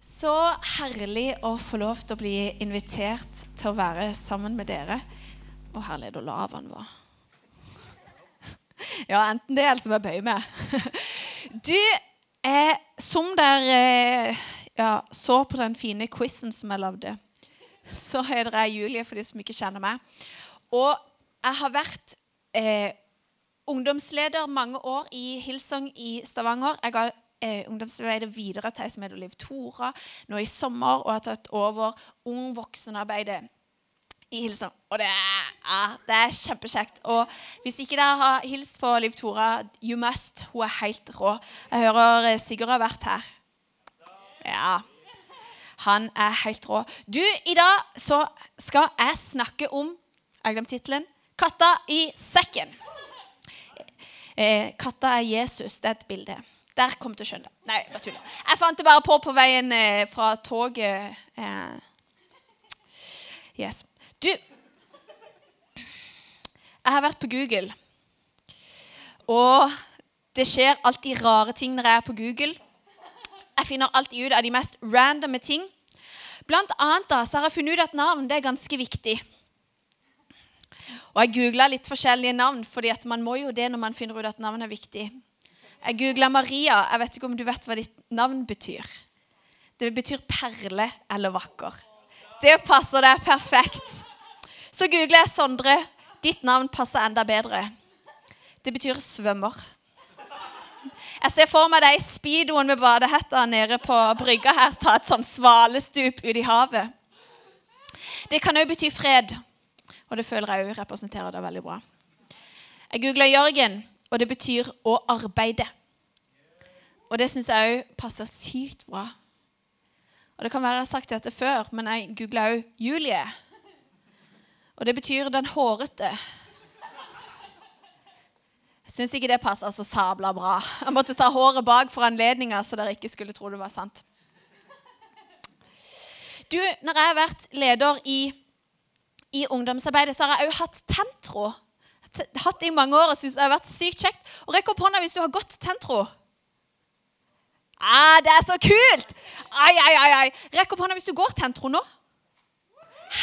Så herlig å få lov til å bli invitert til å være sammen med dere. Å, herlig da lav han var. Ja, enten det eller så må jeg bøye meg. Du, eh, som dere ja, så på den fine quizen som jeg lagde, så heter jeg Julie for de som ikke kjenner meg. Og jeg har vært eh, ungdomsleder mange år i Hillsong i Stavanger. Jeg har eh, ungdomsarbeidet videre til som heter Liv Tora nå i sommer, og har tatt over ung voksenarbeidet i hilsen Og det er, ja, det er kjempekjekt. Og hvis ikke dere har hilst på Liv Tora, you must. Hun er helt rå. Jeg hører eh, Sigurd har vært her. Ja. Han er helt rå. Du, i dag så skal jeg snakke om Jeg glemte tittelen. 'Katta i sekken'. Eh, katta er Jesus. Det er et bilde. Der kom til å skjønne det. Nei, bare tuller. Jeg fant det bare på på veien eh, fra toget. Eh. Yes. Du Jeg har vært på Google. Og det skjer alltid rare ting når jeg er på Google. Jeg finner alltid ut av de mest randomme ting. Blant annet da, så har jeg funnet ut at navn det er ganske viktig. Og jeg googla litt forskjellige navn, fordi at man må jo det når man finner ut at navn er viktig. Jeg googla Maria. Jeg vet ikke om du vet hva ditt navn betyr. Det betyr perle eller vakker. Det passer deg perfekt. Så googler jeg Sondre. Ditt navn passer enda bedre. Det betyr svømmer. Jeg ser for meg deg i speedoen med badehetta nede på brygga her ta et sånn svalestup ut i havet. Det kan òg bety fred, og det føler jeg òg representerer det veldig bra. Jeg googla Jørgen, og det betyr å arbeide. Og det syns jeg òg passer sykt bra. Og det kan være jeg har sagt dette før, men jeg googla òg Julie. Og det betyr den hårete. Jeg syns ikke det passer så sabla bra. Jeg måtte ta håret bak for anledninga, så dere ikke skulle tro det var sant. Du, Når jeg har vært leder i, i ungdomsarbeidet, så har jeg òg hatt tentro. Hatt i mange år og syns det har vært sykt kjekt. Og Rekk opp hånda hvis du har gått tentro. Ah, det er så kult! Ai, ai, ai, ai. Rekk opp hånda hvis du går tentro nå.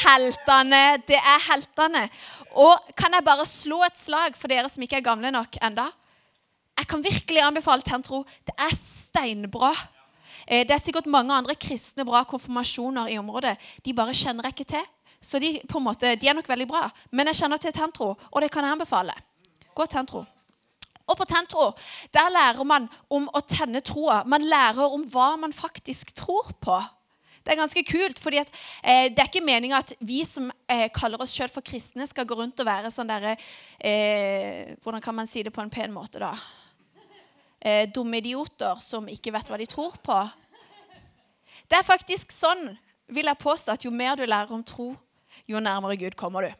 Heltene. Det er heltene. Og kan jeg bare slå et slag for dere som ikke er gamle nok enda? Jeg kan virkelig anbefale Tentro. Det er steinbra. Eh, det er sikkert mange andre kristne bra konfirmasjoner i området. De bare kjenner jeg ikke til. Så de, på en måte, de er nok veldig bra. Men jeg kjenner til Tentro, og det kan jeg anbefale. Gå Tentro. Og på Tentro der lærer man om å tenne troa. Man lærer om hva man faktisk tror på. Det er ganske kult, fordi eh, det er ikke meninga at vi som eh, kaller oss sjøl for kristne, skal gå rundt og være sånn derre eh, Hvordan kan man si det på en pen måte, da? Eh, dumme idioter som ikke vet hva de tror på. Det er faktisk sånn, vil jeg påstå, at jo mer du lærer om tro, jo nærmere Gud kommer du.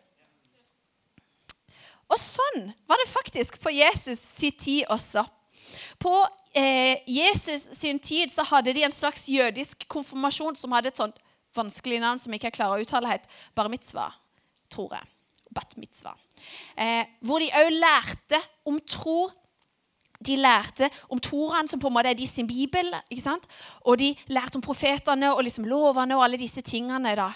Og sånn var det faktisk på Jesus sin tid også. På eh, Jesus sin tid så hadde de en slags jødisk konfirmasjon som hadde et sånt vanskelig navn som jeg ikke klarer å uttale helt. Bar mitzvah, tror jeg. Bat mitzvah. Eh, hvor de òg lærte om tro. De lærte om Toraen, som på en måte er de sin bibel. ikke sant? Og de lærte om profetene og liksom lovene og alle disse tingene. da.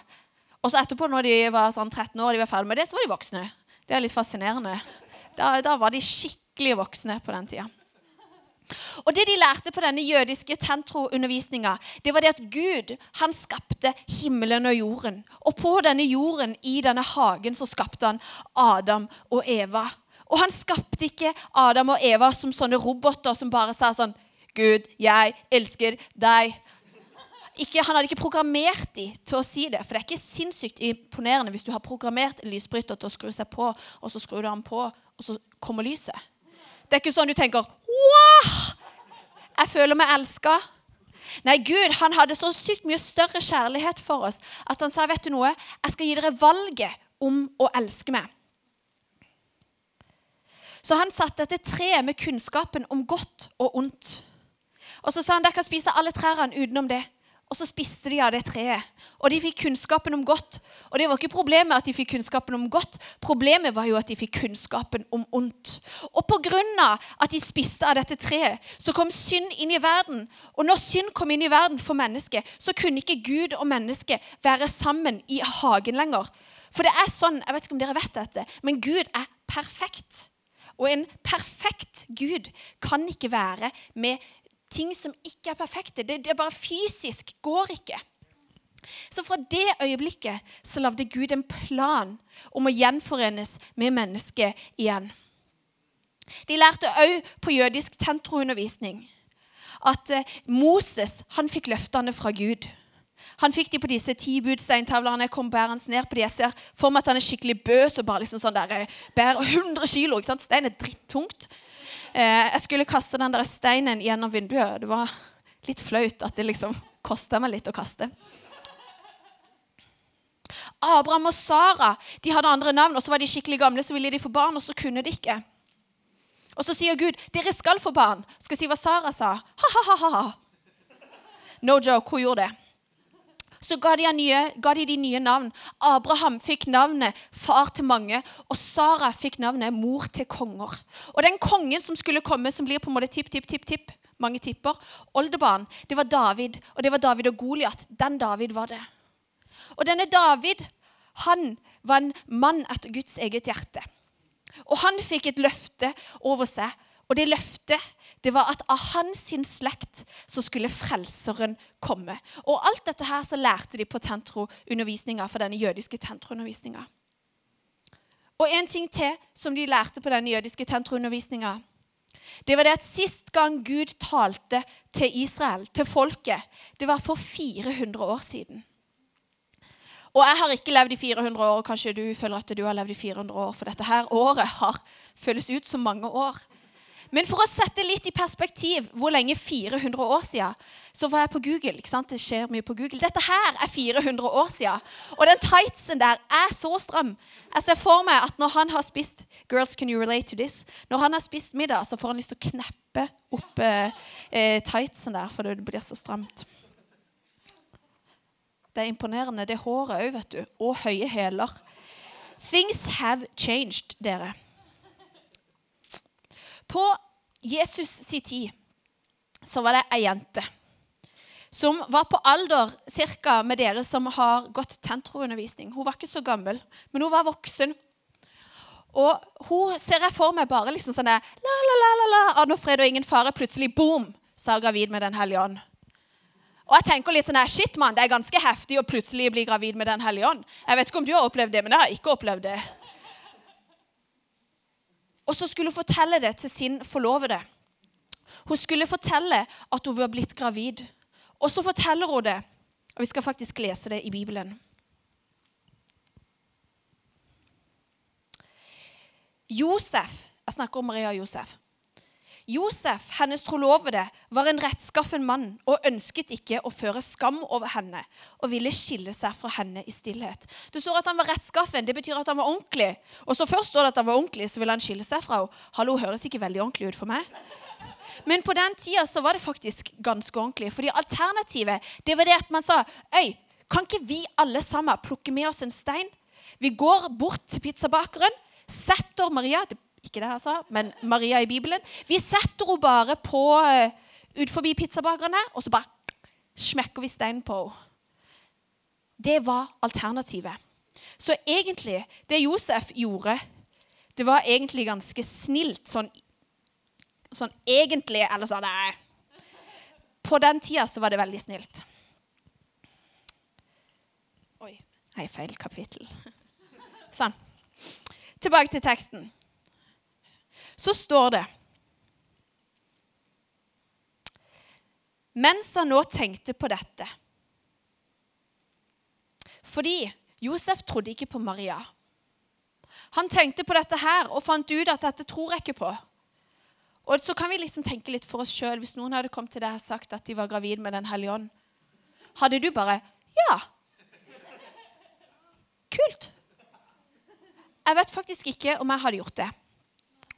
Og så etterpå, når de var sånn 13 år og de var ferdig med det, så var de voksne. Det er litt fascinerende. Da, da var de skikkelig voksne på den tida. Og Det de lærte på denne jødiske tentro-undervisninga, det var det at Gud han skapte himmelen og jorden. Og på denne jorden, i denne hagen, så skapte han Adam og Eva. Og han skapte ikke Adam og Eva som sånne roboter som bare sa sånn Gud, jeg elsker deg. Ikke, han hadde ikke programmert dem til å si det. For det er ikke sinnssykt imponerende hvis du har programmert en lysbryter til å skru seg på, og så skrur du den på, og så kommer lyset. Det er ikke sånn du tenker Wow! Jeg føler meg elska. Nei, Gud han hadde så sykt mye større kjærlighet for oss at han sa, 'Vet du noe? Jeg skal gi dere valget om å elske meg.' Så han satte dette treet med kunnskapen om godt og ondt. Og så sa han dere kan spise alle trærne utenom det. Og så spiste de av det treet. Og de fikk kunnskapen om godt. Og det var ikke problemet at de fikk kunnskapen om godt. Problemet var jo at de fikk kunnskapen om ondt. Og pga. at de spiste av dette treet, så kom synd inn i verden. Og når synd kom inn i verden for mennesket, så kunne ikke Gud og mennesket være sammen i hagen lenger. For det er sånn, jeg vet ikke om dere vet dette, men Gud er perfekt. Og en perfekt Gud kan ikke være med ting som ikke er perfekte. Det, det bare fysisk går ikke. Så fra det øyeblikket så lagde Gud en plan om å gjenforenes med mennesket igjen. De lærte òg på jødisk tentroundervisning at eh, Moses han fikk løftene fra Gud. Han fikk de på disse ti budsteintavlene. kom bærens ned på de. Jeg ser for meg at han er skikkelig bøs og bare liksom sånn der, eh, bærer 100 kilo. Stein er drittungt. Eh, jeg skulle kaste den der steinen gjennom vinduet. Det var litt flaut at det liksom kosta meg litt å kaste. Abraham og Sara de hadde andre navn, og så var de skikkelig gamle, så ville de få barn, og så kunne de ikke. Og så sier Gud, 'Dere skal få barn.' Skal si hva Sara sa. Ha-ha-ha. No joke, hun gjorde det så ga de, nye, ga de, de nye navn. Abraham fikk navnet far til mange, og Sara fikk navnet mor til konger. Og den kongen som skulle komme, som blir på en måte tipp, tipp, tipp, tipp, mange tipper, oldebarn, det var David. Og det var David og Goliat. Den David var det. Og denne David, han var en mann etter Guds eget hjerte. Og han fikk et løfte over seg. Og det løftet det var at av hans slekt så skulle frelseren komme. Og alt dette her så lærte de på tentroundervisninga, for denne jødiske tentroundervisninga. Og en ting til som de lærte på denne jødiske tentroundervisninga, det var det at sist gang Gud talte til Israel, til folket, det var for 400 år siden. Og jeg har ikke levd i 400 år, og kanskje du føler at du har levd i 400 år, for dette her året har føles ut som mange år. Men for å sette litt i perspektiv hvor lenge 400 år siden, så var jeg på Google. ikke sant? Det skjer mye på Google. Dette her er 400 år siden. Og den tightsen der er så stram. Jeg ser for meg at når han har spist Girls, can you relate to this? Når han har spist middag, så får han lyst til å kneppe opp eh, eh tightsen der, for det blir så stramt. Det er imponerende. Det håret òg, vet du. Og høye hæler. Things have changed, dere. På Jesus sin tid så var det ei jente som var på alder cirka med dere som har gått tentroundervisning. Hun var ikke så gammel, men hun var voksen. Og hun ser jeg for meg bare liksom sånn la, la, av fred og ingen fare. Plutselig boom, så er hun gravid med Den hellige ånd. Og jeg tenker litt sånn her, shit mann, Det er ganske heftig å plutselig bli gravid med Den hellige ånd. Jeg vet ikke om du har opplevd det, men jeg har ikke opplevd det. Og så skulle hun fortelle det til sin forlovede. Hun skulle fortelle at hun var blitt gravid. Og så forteller hun det. Og vi skal faktisk lese det i Bibelen. Josef Jeg snakker om Maria og Josef. Josef, hennes trolovede, var en rettskaffen mann og ønsket ikke å føre skam over henne og ville skille seg fra henne i stillhet. Det står at han var rettskaffen. Det betyr at han var ordentlig. Og så først står det at han var ordentlig, så ville han skille seg fra henne. Hallo, høres ikke veldig ordentlig ut for meg? Men på den tida så var det faktisk ganske ordentlig. Fordi alternativet det var det at man sa Øy, kan ikke vi alle sammen plukke med oss en stein? Vi går bort til pizzabakeren, setter Maria det ikke det altså, men Maria i Bibelen. Vi setter henne bare på uh, ut forbi pizzabakerne, og så bare smekker vi steinen på henne. Det var alternativet. Så egentlig, det Josef gjorde, det var egentlig ganske snilt. Sånn, sånn egentlig Eller sånn nei. På den tida så var det veldig snilt. Oi. Nei, feil kapittel. Sånn. Tilbake til teksten så står det Mens han nå tenkte på dette Fordi Josef trodde ikke på Maria. Han tenkte på dette her og fant ut at dette tror jeg ikke på. Og så kan vi liksom tenke litt for oss sjøl. Hvis noen hadde kommet til deg og sagt at de var gravid med Den hellige ånd, hadde du bare Ja. Kult. Jeg vet faktisk ikke om jeg hadde gjort det.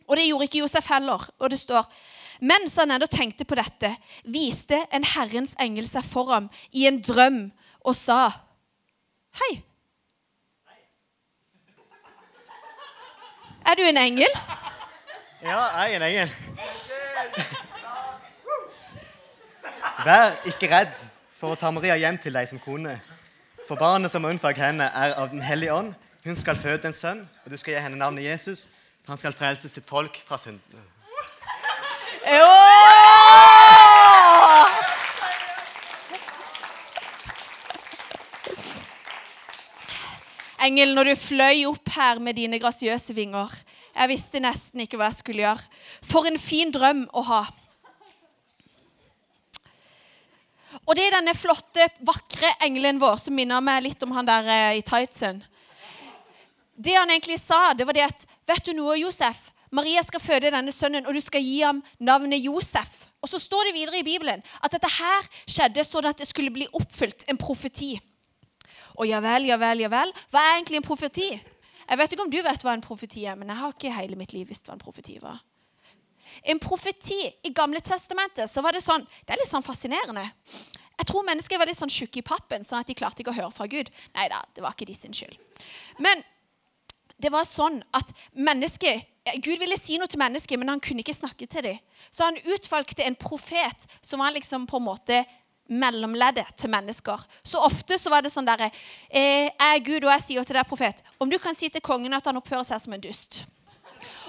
Og det gjorde ikke Josef heller. Og det står Mens han ennå tenkte på dette, viste en Herrens engel seg for ham i en drøm og sa, Hei. Er du en engel? Ja, jeg er en engel. Vær ikke redd for å ta Maria hjem til deg som kone. For barnet som har unnfanget henne, er av Den hellige ånd. Hun skal føde en sønn, og du skal gi henne navnet Jesus. Han skal frelse sitt folk fra syndene. Engel, når du fløy opp her med dine grasiøse vinger Jeg visste nesten ikke hva jeg skulle gjøre. For en fin drøm å ha. Og det er denne flotte, vakre engelen vår som minner meg litt om han der eh, i tightsen. Det han egentlig sa, det var det at Vet du noe, Josef? Maria skal føde denne sønnen, og du skal gi ham navnet Josef. Og så står det videre i Bibelen at dette her skjedde sånn at det skulle bli oppfylt en profeti. Og ja vel, ja vel, ja vel. Hva er egentlig en profeti? Jeg vet ikke om du vet hva en profeti er, men jeg har ikke hele mitt liv visst hva en profeti var. En profeti i Gamle testamentet så var det sånn Det er litt sånn fascinerende. Jeg tror mennesker var litt sånn tjukke i pappen, sånn at de klarte ikke å høre fra Gud. Nei da, det var ikke de sin skyld. Men det var sånn at mennesket Gud ville si noe til mennesket, men han kunne ikke snakke til dem. Så han utvalgte en profet som var liksom på en måte mellomleddet til mennesker. Så ofte så var det sånn derre eh, Jeg er Gud, og jeg sier til deg, profet, om du kan si til kongen at han oppfører seg som en dust.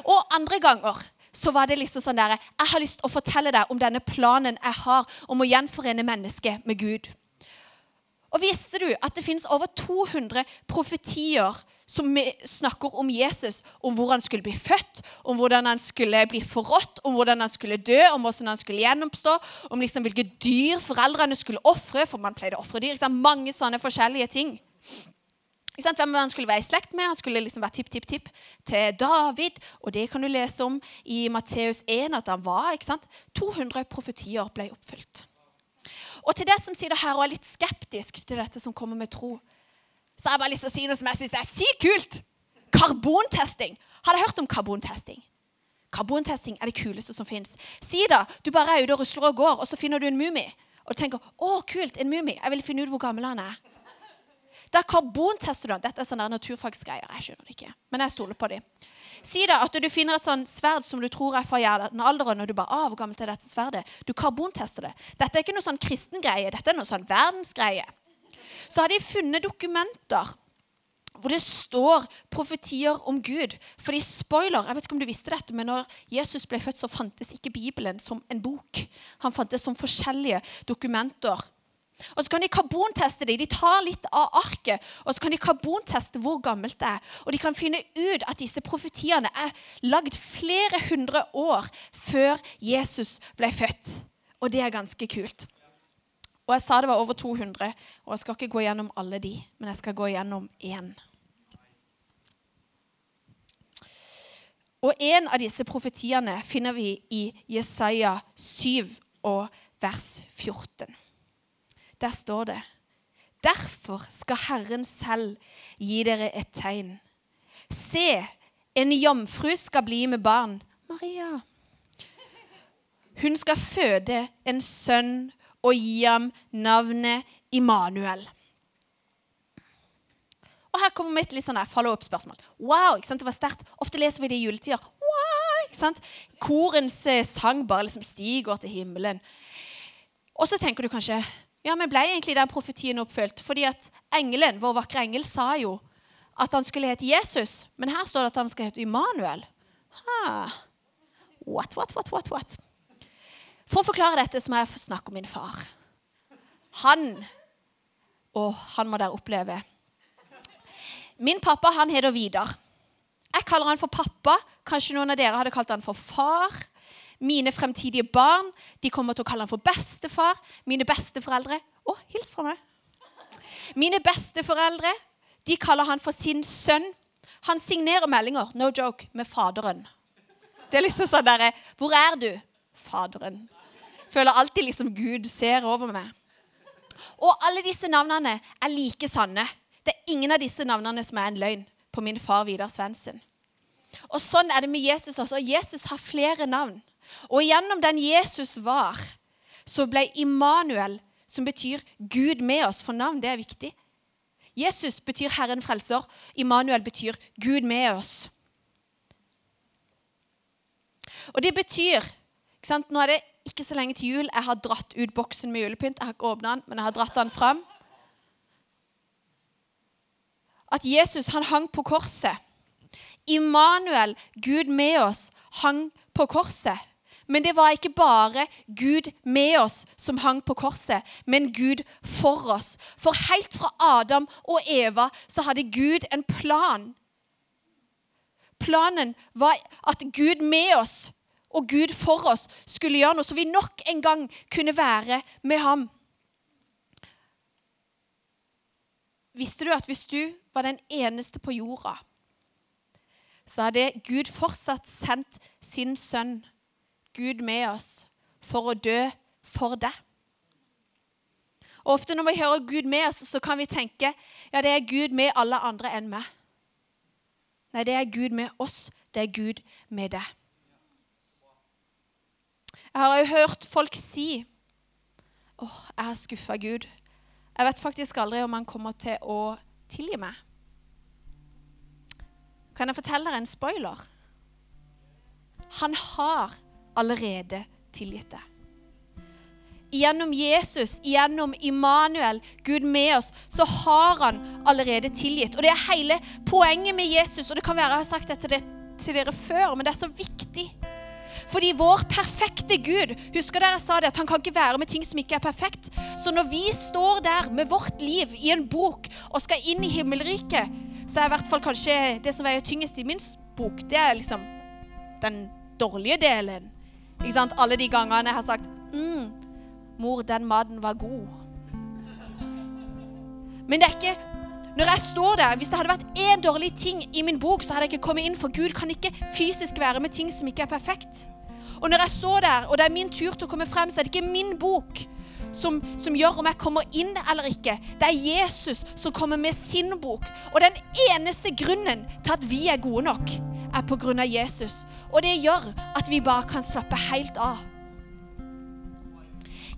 Og andre ganger så var det liksom sånn derre Jeg har lyst til å fortelle deg om denne planen jeg har om å gjenforene mennesket med Gud. Og visste du at det finnes over 200 profetier som snakker om Jesus, om hvor han skulle bli født, om hvordan han skulle bli forrådt, om hvordan han skulle dø, om hvordan han skulle gjenoppstå, om liksom hvilke dyr foreldrene skulle ofre, for man pleide å ofre dyr. Mange sånne forskjellige ting. Hvem han skulle være i slekt med. Han skulle liksom være tipp-tipp-tipp til David. Og det kan du lese om i Matteus 1 at han var. ikke sant? 200 profetier ble oppfylt. Og til det som sitter her og er litt skeptisk til dette som kommer med tro, så har jeg bare lyst til å si noe som jeg syns er sykt kult. Karbontesting. Har dere hørt om karbontesting? Karbontesting er det kuleste som fins. Si da du bare er ute og rusler og går, og så finner du en mumie. Og tenker 'Å, kult, en mumie. Jeg vil finne ut hvor gammel han er'. Da karbontester du han. Dette er sånne naturfagsgreier. Jeg skjønner det ikke, men jeg stoler på dem. Si da at du finner et sånn sverd som du tror er fra jernalderen, og du bare 'Å, hvor gammelt er dette sverdet?' Du karbontester det. Dette er ikke noe sånn kristen greie. Dette er noe sånn verdensgreie så har de funnet dokumenter hvor det står profetier om Gud. Fordi spoiler, jeg vet ikke om du visste dette, men når Jesus ble født, så fantes ikke Bibelen som en bok. Han fantes som forskjellige dokumenter. Og så kan de karbonteste det. De tar litt av arket, og så kan de karbonteste hvor gammelt det er. Og de kan finne ut at disse profetiene er lagd flere hundre år før Jesus ble født. Og det er ganske kult. Og jeg sa det var over 200, og jeg skal ikke gå gjennom alle de, men jeg skal gå gjennom én. Og en av disse profetiene finner vi i Jesaja 7 og vers 14. Der står det Derfor skal Herren selv gi dere et tegn. Se, en jomfru skal bli med barn. Maria. Hun skal føde en sønn og gi ham navnet Immanuel. Og her kommer mitt litt sånn follow-up-spørsmål. Wow, ikke sant? det var sterkt. Ofte leser vi det i juletider. Wow, ikke sant? Korens eh, sang bare liksom stiger til himmelen. Og så tenker du kanskje ja, men ble egentlig den profetien oppfylt? Fordi at engelen, vår vakre engel sa jo at han skulle hete Jesus. Men her står det at han skal hete Immanuel. Ha. What, what, what, what, what? For å forklare dette så må jeg snakke om min far. Han Og han må dere oppleve. Min pappa han heter Vidar. Jeg kaller han for pappa. Kanskje noen av dere hadde kalt han for far. Mine fremtidige barn de kommer til å kalle han for bestefar. Mine besteforeldre Å, hils fra meg. Mine besteforeldre de kaller han for sin sønn. Han signerer meldinger no joke, med Faderen. Det er liksom sånn derre Hvor er du? Faderen. Føler alltid liksom Gud ser over meg. Og alle disse navnene er like sanne. Det er ingen av disse navnene som er en løgn på min far Vidar Svendsen. Og sånn er det med Jesus også. Jesus har flere navn. Og gjennom den Jesus var, så ble Immanuel, som betyr Gud med oss, for navn det er viktig. Jesus betyr Herren frelser. Immanuel betyr Gud med oss. Og det betyr ikke sant, Nå er det ikke så lenge til jul. Jeg har dratt ut boksen med julepynt. Jeg har ikke åpna den, men jeg har dratt den fram. At Jesus han hang på korset. Immanuel, Gud med oss, hang på korset. Men det var ikke bare Gud med oss som hang på korset, men Gud for oss. For helt fra Adam og Eva så hadde Gud en plan. Planen var at Gud med oss og Gud for oss skulle gjøre noe, så vi nok en gang kunne være med ham. Visste du at hvis du var den eneste på jorda, så hadde Gud fortsatt sendt sin sønn, Gud med oss, for å dø for deg? Og Ofte når vi hører Gud med oss, så kan vi tenke ja, det er Gud med alle andre enn meg. Nei, det er Gud med oss. Det er Gud med deg. Jeg har jo hørt folk si åh, oh, jeg har skuffa Gud. Jeg vet faktisk aldri om han kommer til å tilgi meg. Kan jeg fortelle deg en spoiler? Han har allerede tilgitt deg. Gjennom Jesus, gjennom Immanuel, Gud med oss, så har han allerede tilgitt. Og Det er hele poenget med Jesus. Og det kan være jeg har sagt dette til dere før, men det er så viktig. Fordi vår perfekte Gud Husker dere jeg sa det, at han kan ikke være med ting som ikke er perfekt. Så når vi står der med vårt liv i en bok og skal inn i himmelriket, så er i hvert fall kanskje det som veier tyngst i min bok, det er liksom den dårlige delen. Ikke sant? Alle de gangene jeg har sagt mm, 'Mor, den maten var god'. Men det er ikke når jeg står der, Hvis det hadde vært én dårlig ting i min bok, så hadde jeg ikke kommet inn, for Gud kan ikke fysisk være med ting som ikke er perfekt. Og når jeg står der, og det er min tur til å komme frem, så er det ikke min bok som, som, gjør om jeg kommer inn eller ikke. Det er Jesus som kommer med sin bok. Og den eneste grunnen til at vi er gode nok, er på grunn av Jesus. Og det gjør at vi bare kan slappe helt av.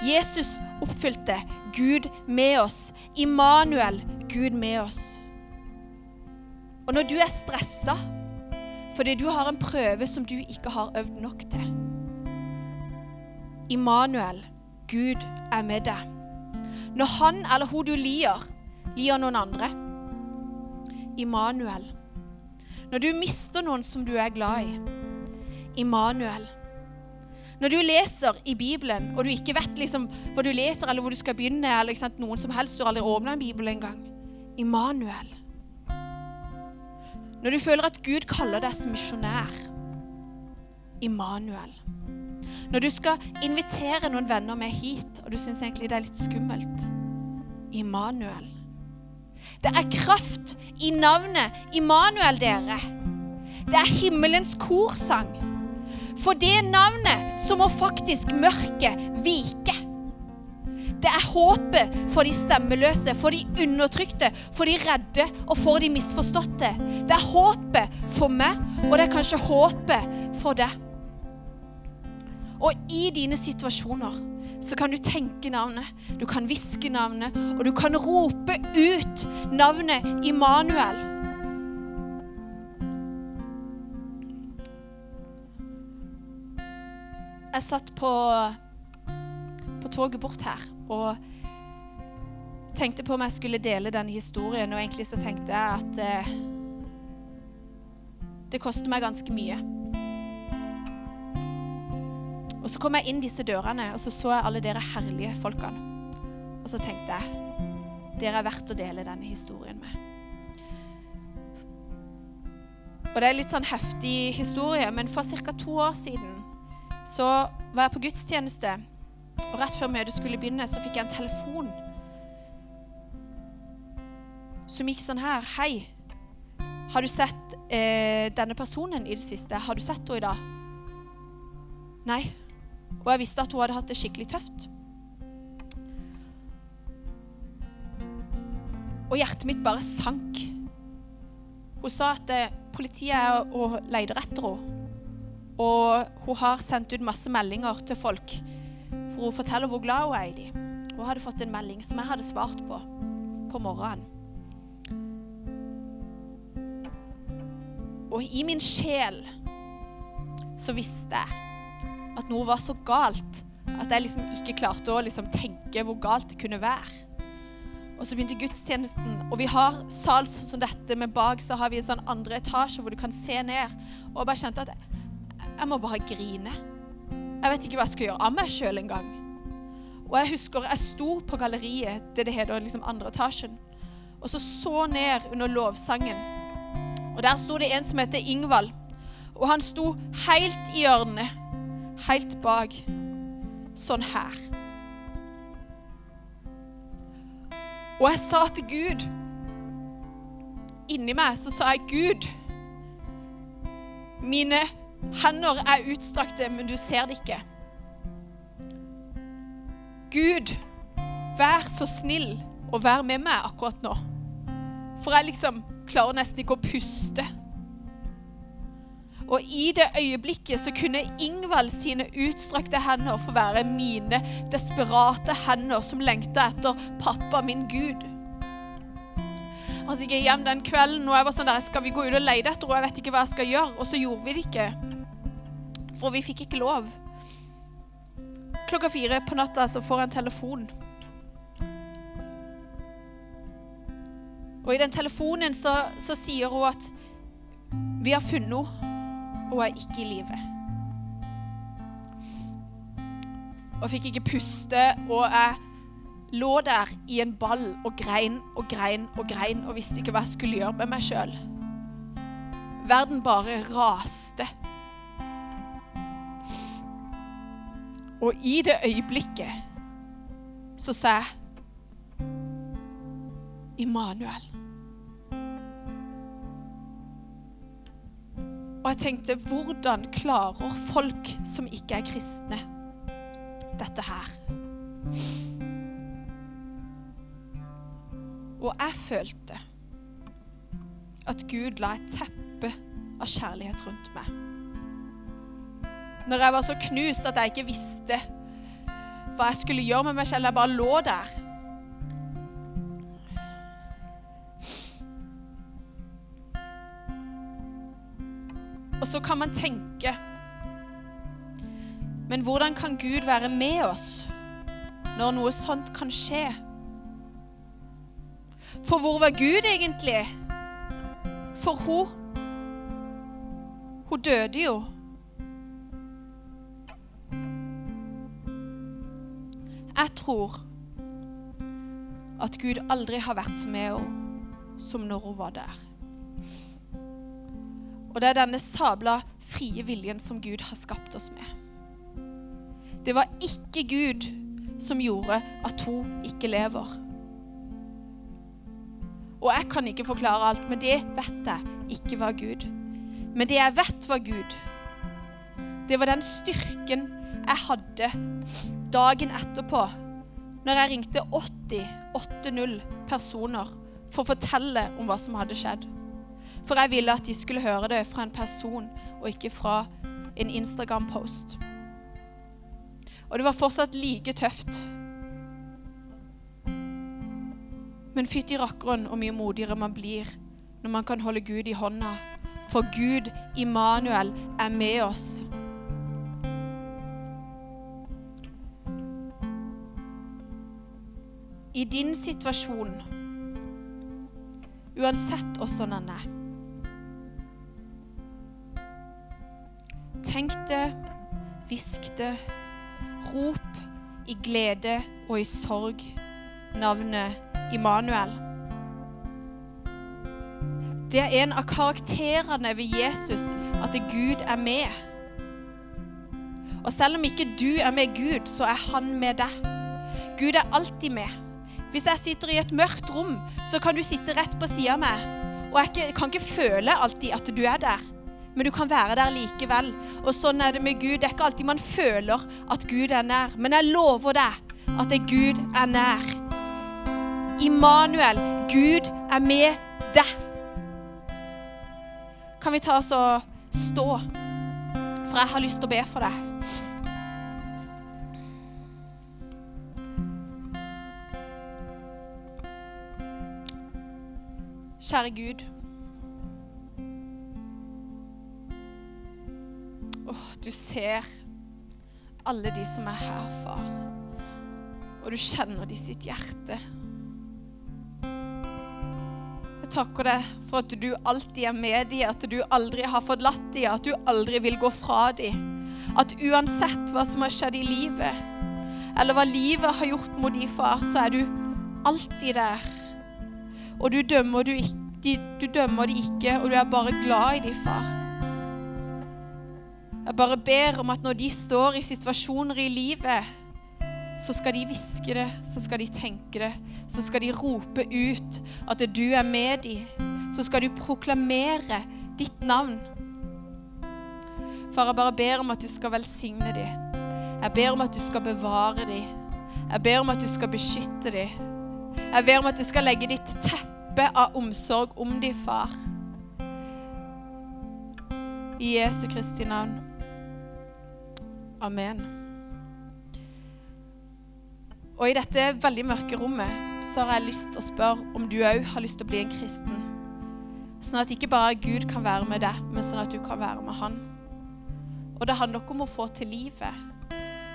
Jesus oppfylte Gud med oss. Immanuel, Gud med oss. Og når du er stressa fordi du har en prøve som du ikke har øvd nok til Immanuel, Gud er med deg. Når han eller hun du lier, lier noen andre. Immanuel. Når du mister noen som du er glad i. Immanuel. Når du leser i Bibelen, og du ikke vet liksom hva du leser, eller hvor du skal begynne, eller sant, noen som helst, du har aldri åpna en bibel engang. Immanuel. Når du føler at Gud kaller deg som misjonær. Immanuel. Når du skal invitere noen venner med hit, og du syns egentlig det er litt skummelt Immanuel. Det er kraft i navnet Immanuel, dere. Det er himmelens korsang. For det navnet så må faktisk mørket vike. Det er håpet for de stemmeløse, for de undertrykte, for de redde og for de misforståtte. Det er håpet for meg, og det er kanskje håpet for deg. Og i dine situasjoner så kan du tenke navnet, du kan hviske navnet, og du kan rope ut navnet Immanuel. Jeg satt på, på toget bort her og tenkte på om jeg skulle dele denne historien, og egentlig så tenkte jeg at eh, det koster meg ganske mye. Så kom jeg inn disse dørene, og så så jeg alle dere herlige folkene. Og så tenkte jeg dere er verdt å dele denne historien med. Og det er litt sånn heftig historie, men for ca. to år siden så var jeg på gudstjeneste. Og rett før møtet skulle begynne, så fikk jeg en telefon som gikk sånn her. Hei, har du sett eh, denne personen i det siste? Har du sett henne i dag? Nei. Og jeg visste at hun hadde hatt det skikkelig tøft. Og hjertet mitt bare sank. Hun sa at eh, politiet er og leter etter henne. Og hun har sendt ut masse meldinger til folk, for hun forteller hvor glad hun er i dem. Hun hadde fått en melding som jeg hadde svart på på morgenen. Og i min sjel så visste jeg at noe var så galt at jeg liksom ikke klarte å liksom tenke hvor galt det kunne være. Og så begynte gudstjenesten, og vi har sal som dette, men bak så har vi en sånn andre etasje hvor du kan se ned. Og jeg bare kjente at jeg, jeg må bare grine. Jeg vet ikke hva jeg skal gjøre av meg sjøl engang. Og jeg husker jeg sto på galleriet, det det heter liksom andre etasjen, og så så ned under lovsangen. Og der sto det en som heter Ingvald. Og han sto helt i hjørnet, helt bak, sånn her. Og jeg sa til Gud Inni meg så sa jeg, Gud, mine hender er utstrakte, men du ser det ikke. Gud, vær så snill og vær med meg akkurat nå. For jeg liksom klarer nesten ikke å puste. Og i det øyeblikket så kunne Ingvald sine utstrakte hender få være mine desperate hender som lengta etter pappa min Gud. Og så gikk jeg hjem den kvelden og jeg var sånn der, skal vi gå ut og lete etter henne. Jeg vet ikke hva jeg skal gjøre. Og så gjorde vi det ikke. For vi fikk ikke lov. Klokka fire på natta så får jeg en telefon. Og i den telefonen så, så sier hun at vi har funnet henne, og er ikke i live. Og fikk ikke puste, og jeg lå der i en ball og grein og grein og grein og visste ikke hva jeg skulle gjøre med meg sjøl. Verden bare raste. Og i det øyeblikket så sa jeg Immanuel. Og jeg tenkte, hvordan klarer folk som ikke er kristne, dette her? Og jeg følte at Gud la et teppe av kjærlighet rundt meg. Når jeg var så knust at jeg ikke visste hva jeg skulle gjøre med meg selv, jeg bare lå der. Og så kan man tenke Men hvordan kan Gud være med oss når noe sånt kan skje? For hvor var Gud egentlig? For hun Hun døde jo. Jeg tror at Gud aldri har vært så med henne som når hun var der. Og det er denne sabla frie viljen som Gud har skapt oss med. Det var ikke Gud som gjorde at hun ikke lever. Og jeg kan ikke forklare alt, men det vet jeg ikke var Gud. Men det jeg vet var Gud, det var den styrken jeg hadde dagen etterpå når jeg ringte 80 80 personer for å fortelle om hva som hadde skjedd. For jeg ville at de skulle høre det fra en person, og ikke fra en Instagram-post. Og det var fortsatt like tøft. Men fytti rakkeren hvor mye modigere man blir når man kan holde Gud i hånda. For Gud, Immanuel, er med oss. I din situasjon, uansett åssen den er Tenk det, hvisk det, rop i glede og i sorg navnet Immanuel. Det er en av karakterene ved Jesus at Gud er med. Og selv om ikke du er med Gud, så er han med deg. Gud er alltid med. Hvis jeg sitter i et mørkt rom, så kan du sitte rett på sida av meg. Og jeg kan ikke føle alltid at du er der men du kan være der likevel. Og sånn er det med Gud. Det er ikke alltid man føler at Gud er nær, men jeg lover deg at det Gud er nær. Immanuel, Gud er med deg. Kan vi ta oss og stå? For jeg har lyst til å be for deg. Kjære Gud. Du ser alle de som er her, far. Og du kjenner de sitt hjerte. Jeg takker deg for at du alltid er med dem, at du aldri har forlatt dem, at du aldri vil gå fra dem. At uansett hva som har skjedd i livet, eller hva livet har gjort mot de, far, så er du alltid der. Og du dømmer, du, ikke, du dømmer de ikke, og du er bare glad i de, far. Jeg bare ber om at når de står i situasjoner i livet, så skal de hviske det, så skal de tenke det, så skal de rope ut at du er med dem. Så skal du proklamere ditt navn. Far, jeg bare ber om at du skal velsigne dem. Jeg ber om at du skal bevare dem. Jeg ber om at du skal beskytte dem. Jeg ber om at du skal legge ditt teppe av omsorg om dem, far. I Jesu Kristi navn. Amen. Og i dette veldig mørke rommet så har jeg lyst til å spørre om du òg har lyst til å bli en kristen. Sånn at ikke bare Gud kan være med deg, men sånn at du kan være med Han. Og det handler ikke om å få til livet,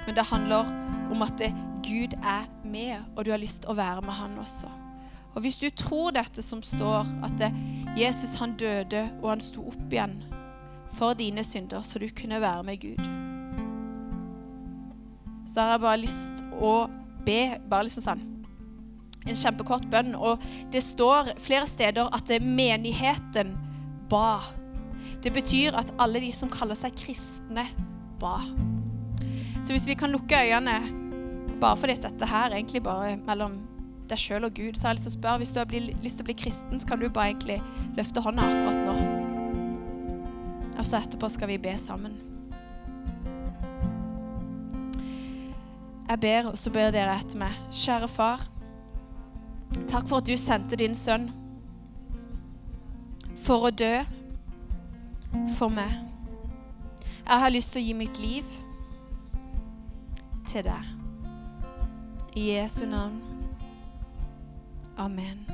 men det handler om at Gud er med, og du har lyst til å være med Han også. Og hvis du tror dette som står, at Jesus han døde og han sto opp igjen for dine synder, så du kunne være med Gud, så har jeg bare lyst å be bare liksom sånn en kjempekort bønn. Og det står flere steder at menigheten ba. Det betyr at alle de som kaller seg kristne, ba. Så hvis vi kan lukke øynene bare fordi dette her er egentlig bare mellom deg sjøl og Gud, så har jeg lyst til å spørre hvis du har lyst til å bli kristen, så kan du bare egentlig løfte hånda akkurat nå. Og så etterpå skal vi be sammen. Jeg ber, og så ber dere etter meg. Kjære far. Takk for at du sendte din sønn for å dø for meg. Jeg har lyst til å gi mitt liv til deg. I Jesu navn. Amen.